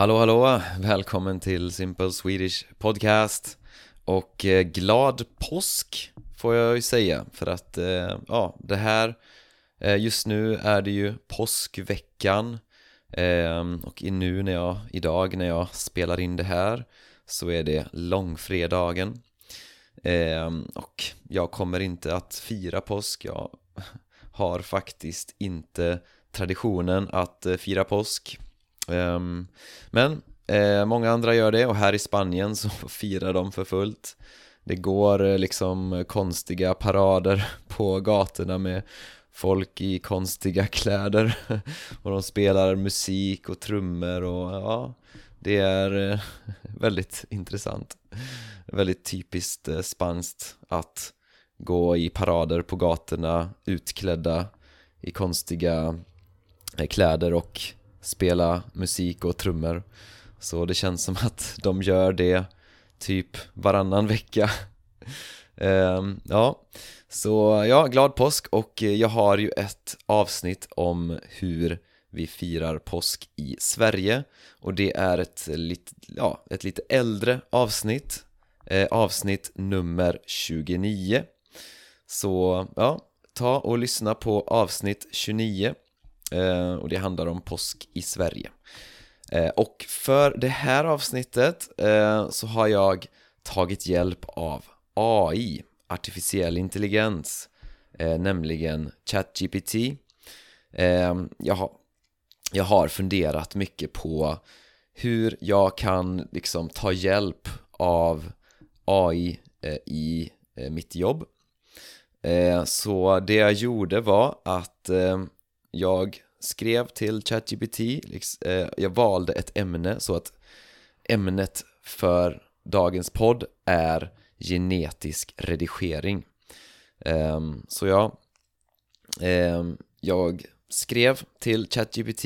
Hallå hallå, välkommen till Simple Swedish Podcast. Och eh, glad påsk får jag ju säga. För att eh, ja, det här eh, just nu är det ju påskveckan. Eh, och nu när jag, idag när jag spelar in det här så är det långfredagen. Eh, och jag kommer inte att fira påsk, jag har faktiskt inte traditionen att eh, fira påsk. Ehm, men eh, många andra gör det och här i Spanien så firar de för fullt. Det går eh, liksom konstiga parader på gatorna med folk i konstiga kläder och de spelar musik och trummor och ja, det är eh, väldigt intressant. Väldigt typiskt spanskt att gå i parader på gatorna utklädda i konstiga kläder och spela musik och trummor. Så det känns som att de gör det typ varannan vecka. Um, Ja, så ja, glad påsk och jag har ju ett avsnitt om hur vi firar påsk i Sverige. Och det är ett lite, ja, ett lite äldre avsnitt. Eh, Avsnitt nummer 29 Så ja, ta och lyssna på avsnitt 29 Eh, och det handlar om påsk i Sverige. Eh, och för det här avsnittet eh, så har jag tagit hjälp av AI, artificiell intelligens, eh, nämligen ChatGPT. Eh, jag, har, jag har funderat mycket på hur jag kan liksom ta hjälp av AI i mitt jobb. Så det jag gjorde var att jag skrev till ChatGPT, liksom, eh, jag valde ett ämne så att ämnet för dagens podd är genetisk redigering. Ehm, så ja, ehm, jag skrev till ChatGPT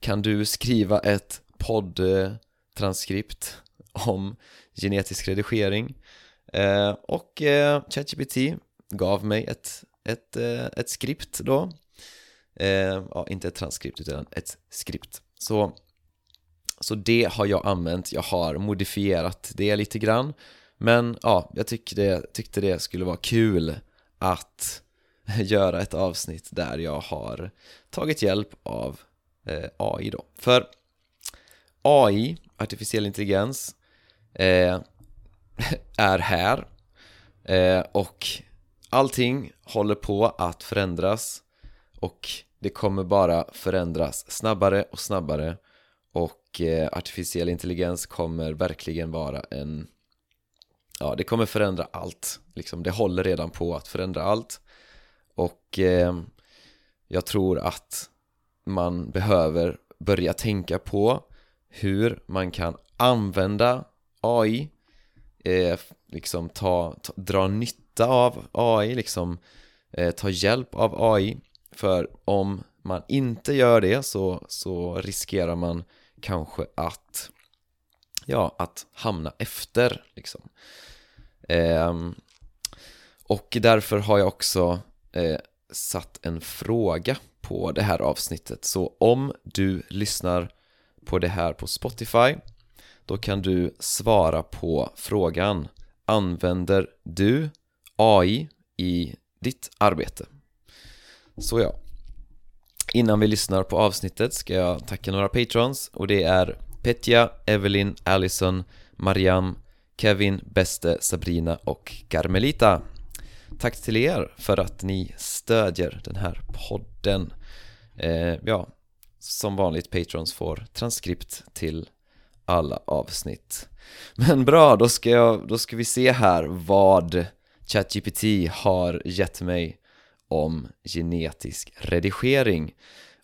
Kan du skriva ett poddtranskript om genetisk redigering? Eh, och eh, ChatGPT gav mig ett, ett, eh, ett skript då eh, ja, inte ett transkript utan ett skript. Så, så det har jag använt, jag har modifierat det lite grann. Men ja, jag tyckte det, tyckte det skulle vara kul att göra ett avsnitt där jag har tagit hjälp av eh, AI då. För AI, artificiell intelligens, eh, är här eh, och allting håller på att förändras och det kommer bara förändras snabbare och snabbare. Och eh, artificiell intelligens kommer verkligen vara en ja, det kommer förändra allt. Liksom, det håller redan på att förändra allt. Och eh, jag tror att man behöver börja tänka på hur man kan använda AI eh, liksom ta, ta, dra nytta av AI, liksom eh, ta hjälp av AI för om man inte gör det så, så riskerar man kanske att ja, att hamna efter liksom. Eh, och därför har jag också eh, satt en fråga på det här avsnittet så om du lyssnar på det här på Spotify då kan du svara på frågan Använder du AI i ditt arbete? Så ja. Innan vi lyssnar på avsnittet ska jag tacka några patrons och det är Petja, Evelyn, Allison, Mariam, Kevin, Beste, Sabrina och Carmelita. Tack till er för att ni stödjer den här podden. Eh, Ja, som vanligt patrons får transkript till alla avsnitt. Men bra, då ska, jag, då ska vi se här vad ChatGPT har gett mig om genetisk redigering.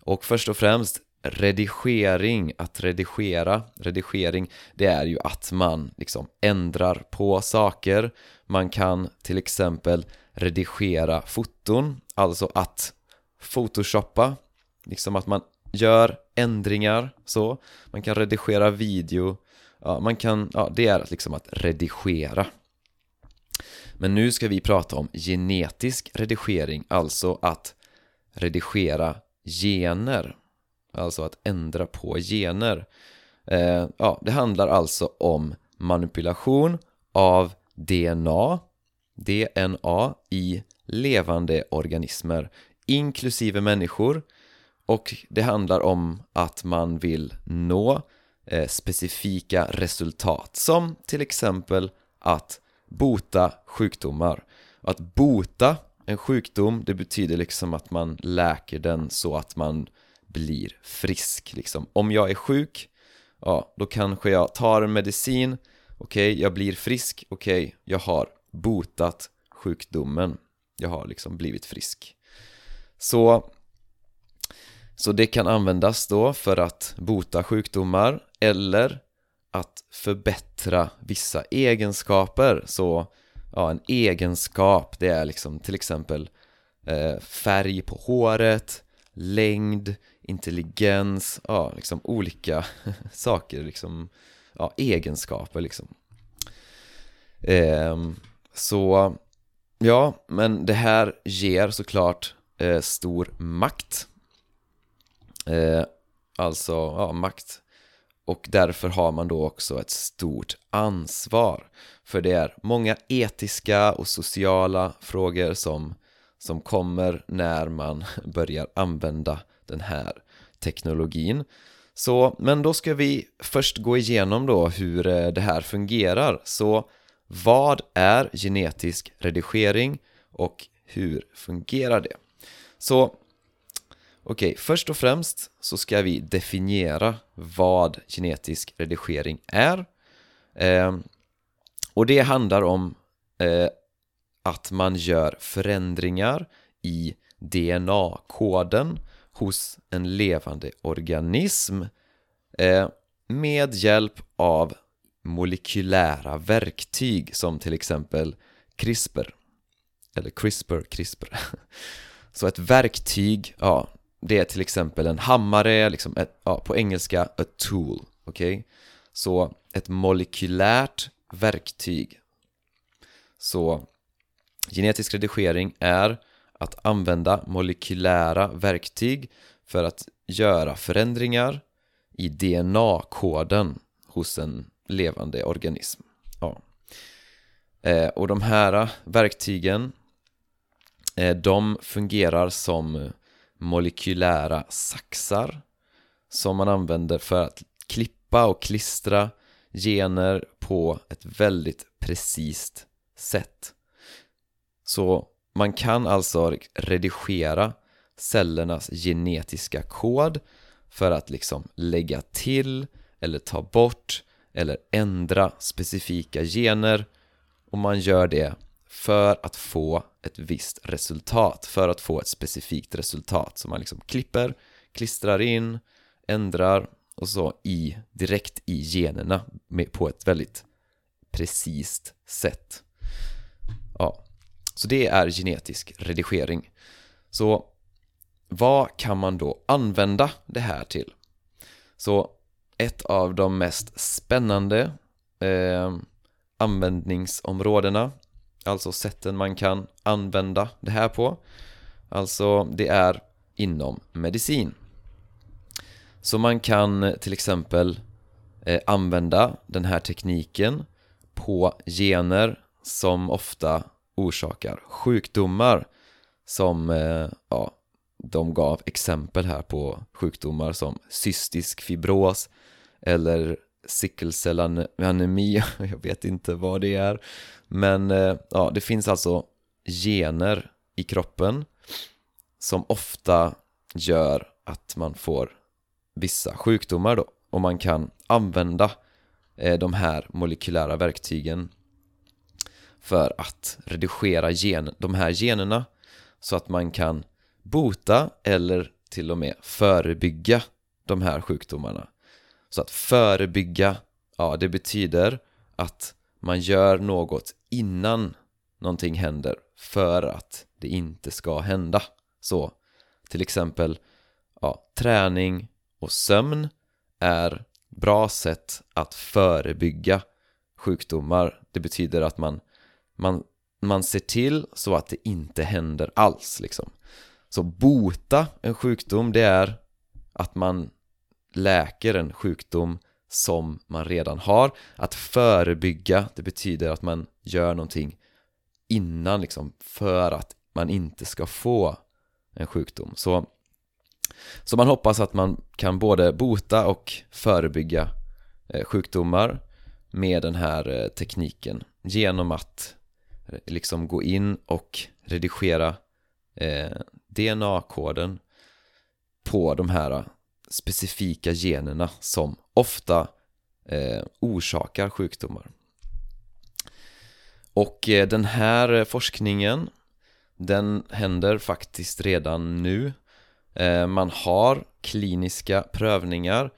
Och först och främst redigering, att redigera, redigering det är ju att man liksom ändrar på saker. Man kan till exempel redigera foton, alltså att photoshoppa liksom att man gör ändringar så, man kan redigera video, ja, man kan, ja det är liksom att redigera men nu ska vi prata om genetisk redigering, alltså att redigera gener. Alltså att ändra på gener. Eh, ja, det handlar alltså om manipulation av DNA, DNA i levande organismer, inklusive människor. Och det handlar om att man vill nå eh, specifika resultat som till exempel att bota sjukdomar. Att bota en sjukdom, det betyder liksom att man läker den så att man blir frisk liksom. Om jag är sjuk, ja, då kanske jag tar en medicin, okej, okay, jag blir frisk, okej, okay, jag har botat sjukdomen. Jag har liksom blivit frisk. Så, så det kan användas då för att bota sjukdomar eller att förbättra vissa egenskaper. Så ja, en egenskap det är liksom till exempel eh, färg på håret, längd, intelligens, ja, liksom olika saker, liksom, ja, egenskaper liksom. Eh, så, ja, men det här ger såklart eh, stor makt. Eh, alltså, ja, makt. Och därför har man då också ett stort ansvar. För det är många etiska och sociala frågor som, som kommer när man börjar använda den här teknologin. Så, men då ska vi först gå igenom då hur eh, det här fungerar. Så vad är genetisk redigering och hur fungerar det? Så okej, först och främst så ska vi definiera vad genetisk redigering är. Eh, och det handlar om eh, att man gör förändringar i DNA-koden hos en levande organism eh, med hjälp av molekylära verktyg som till exempel CRISPR eller CRISPR, CRISPR Så ett verktyg, ja, det är till exempel en hammare, liksom ett, ja, på engelska a tool, okej? Okay? Så ett molekylärt verktyg Så genetisk redigering är att använda molekylära verktyg för att göra förändringar i DNA-koden hos en levande organism ja. Eh, och de här verktygen Eh, de fungerar som molekylära saxar som man använder för att klippa och klistra gener på ett väldigt precist sätt. Så man kan alltså redigera cellernas genetiska kod för att liksom lägga till eller ta bort eller ändra specifika gener och man gör det för att få ett visst resultat, för att få ett specifikt resultat som man liksom klipper, klistrar in, ändrar och så i, direkt i generna med, på ett väldigt precist sätt. Ja, så det är genetisk redigering. Så vad kan man då använda det här till? Så ett av de mest spännande eh, användningsområdena Alltså sätten man kan använda det här på. Alltså det är inom medicin. Så man kan till exempel eh, använda den här tekniken på gener som ofta orsakar sjukdomar som, eh, ja, de gav exempel här på sjukdomar som cystisk fibros eller sickelcellanemi, jag vet inte vad det är men eh, ja, det finns alltså gener i kroppen som ofta gör att man får vissa sjukdomar då och man kan använda eh, de här molekylära verktygen för att redigera gen, de här generna så att man kan bota eller till och med förebygga de här sjukdomarna. Så att förebygga, ja det betyder att man gör något innan någonting händer för att det inte ska hända. Så till exempel ja, träning och sömn är bra sätt att förebygga sjukdomar. Det betyder att man, man, man ser till så att det inte händer alls liksom. Så bota en sjukdom det är att man läker en sjukdom som man redan har. Att förebygga, det betyder att man gör någonting innan liksom för att man inte ska få en sjukdom. Så, så man hoppas att man kan både bota och förebygga eh, sjukdomar med den här eh, tekniken genom att eh, liksom gå in och redigera DNA-koden på de här specifika generna som ofta eh, orsakar sjukdomar. Och eh, den här forskningen den händer faktiskt redan nu. Eh, man har kliniska prövningar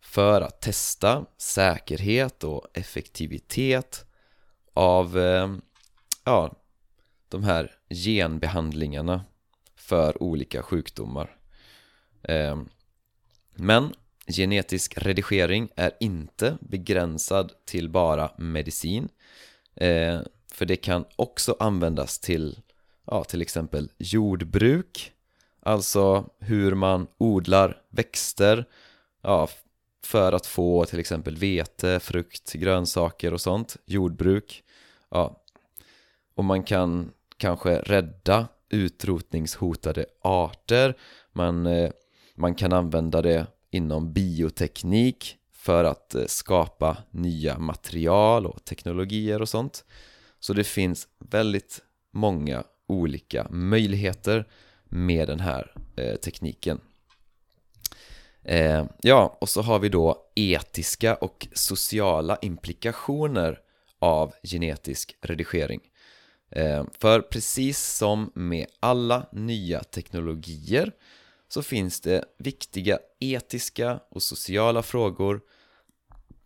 för att testa säkerhet och effektivitet av eh, ja, de här genbehandlingarna för olika sjukdomar. Eh, men genetisk redigering är inte begränsad till bara medicin. Eh, för det kan också användas till ja, till exempel jordbruk. Alltså hur man odlar växter ja, för att få till exempel vete, frukt, grönsaker och sånt. Jordbruk ja. och man kan kanske rädda utrotningshotade arter. Man eh, man kan använda det inom bioteknik för att eh, skapa nya material och teknologier och sånt. Så det finns väldigt många olika möjligheter med den här eh, tekniken. Eh, ja, och så har vi då etiska och sociala implikationer av genetisk redigering. Eh, för precis som med alla nya teknologier så finns det viktiga etiska och sociala frågor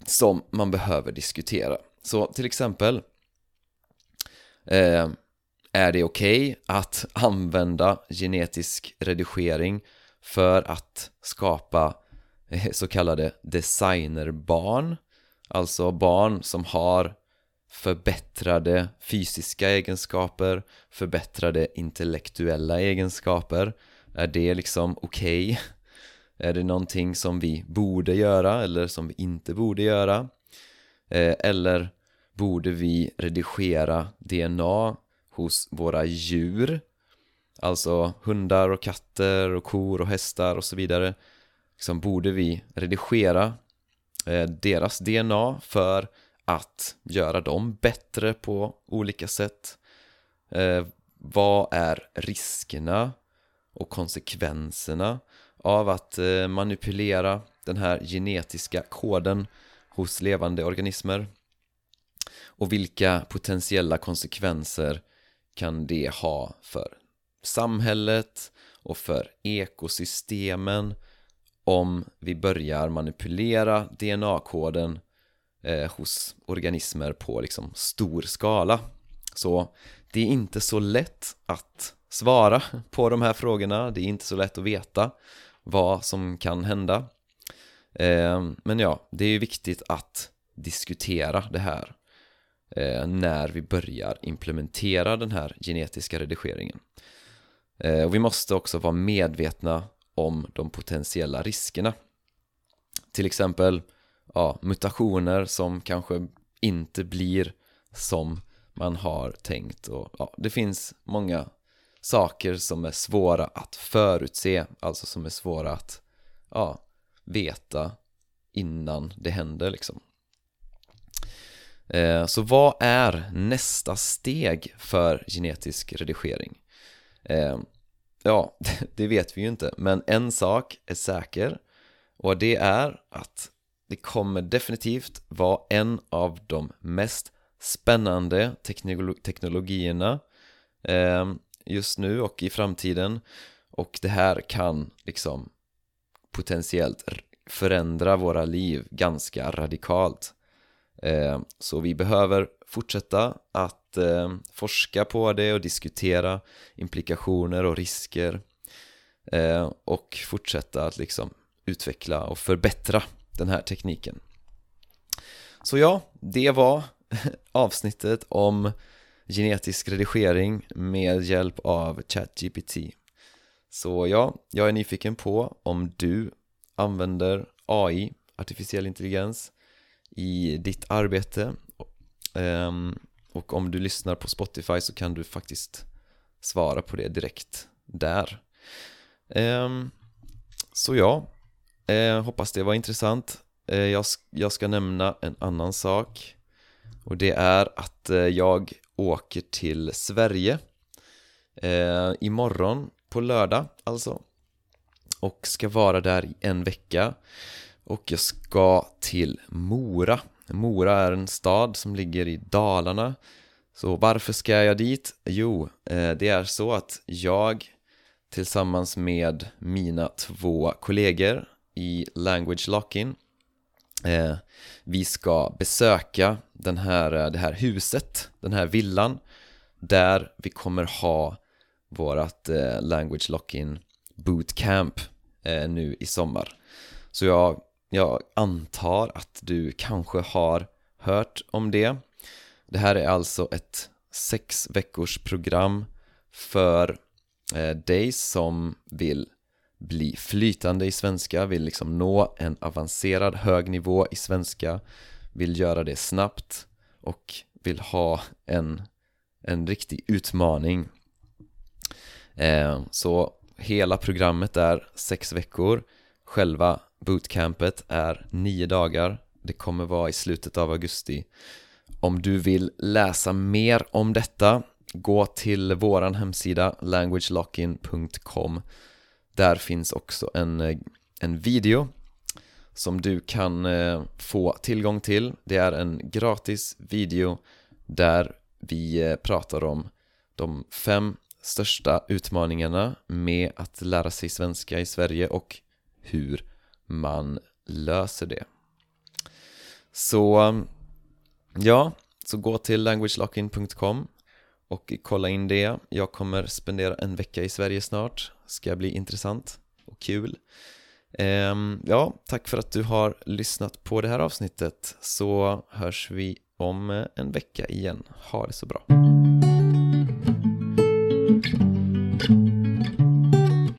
som man behöver diskutera. Så till exempel eh, Är det okej okay att använda genetisk redigering för att skapa eh, så kallade designerbarn? Alltså barn som har förbättrade fysiska egenskaper, förbättrade intellektuella egenskaper är det liksom okej? Okay? Är det någonting som vi borde göra eller som vi inte borde göra? Eh, eller borde vi redigera DNA hos våra djur? Alltså hundar och katter och kor och hästar och så vidare liksom Borde vi redigera eh, deras DNA för att göra dem bättre på olika sätt? Eh, vad är riskerna och konsekvenserna av att eh, manipulera den här genetiska koden hos levande organismer och vilka potentiella konsekvenser kan det ha för samhället och för ekosystemen om vi börjar manipulera DNA-koden eh, hos organismer på liksom stor skala. Så det är inte så lätt att svara på de här frågorna. Det är inte så lätt att veta vad som kan hända. Eh, men ja, det är viktigt att diskutera det här eh, när vi börjar implementera den här genetiska redigeringen. Eh, och vi måste också vara medvetna om de potentiella riskerna. Till exempel ja, mutationer som kanske inte blir som man har tänkt och ja, det finns många saker som är svåra att förutse, alltså som är svåra att ja, veta innan det händer liksom. Eh, så vad är nästa steg för genetisk redigering? Eh, ja, det vet vi ju inte, men en sak är säker och det är att det kommer definitivt vara en av de mest spännande teknologierna eh, just nu och i framtiden. Och det här kan liksom potentiellt förändra våra liv ganska radikalt. Eh, så vi behöver fortsätta att eh, forska på det och diskutera implikationer och risker eh, och fortsätta att liksom utveckla och förbättra den här tekniken. Så ja, det var avsnittet om genetisk redigering med hjälp av ChatGPT. Så ja, jag är nyfiken på om du använder AI artificiell intelligens i ditt arbete. Ehm, och om du lyssnar på Spotify så kan du faktiskt svara på det direkt där. Ehm, så ja, eh, hoppas det var intressant. Eh, jag ska nämna en annan sak och det är att eh, jag åker till Sverige eh, imorgon på lördag alltså. Och ska vara där i en vecka. Och jag ska till Mora. Mora är en stad som ligger i Dalarna. Så varför ska jag dit? Jo, eh, det är så att jag tillsammans med mina två kollegor i Language Lock-In eh, vi ska besöka den här, eh, det här huset, den här villan där vi kommer ha vårat eh, Language Lock-In Bootcamp eh, nu i sommar. Så jag, jag antar att du kanske har hört om det. Det här är alltså ett sex veckors program för eh, dig som vill bli flytande i svenska, vill liksom nå en avancerad hög nivå i svenska vill göra det snabbt och vill ha en, en riktig utmaning. Eh, Så hela programmet är sex veckor. Själva bootcampet är nio dagar. Det kommer vara i slutet av augusti. Om du vill läsa mer om detta Gå till våran hemsida languagelockin.com Där finns också en, en video som du kan eh, få tillgång till. Det är en gratis video där vi eh, pratar om de fem största utmaningarna med att lära sig svenska i Sverige och hur man löser det. Så eh, ja, så gå till languagelockin.com och kolla in det. Jag kommer spendera en vecka i Sverige snart. Ska bli intressant och kul. Ehm, ja, tack för att du har lyssnat på det här avsnittet så hörs vi om en vecka igen. Ha det så bra.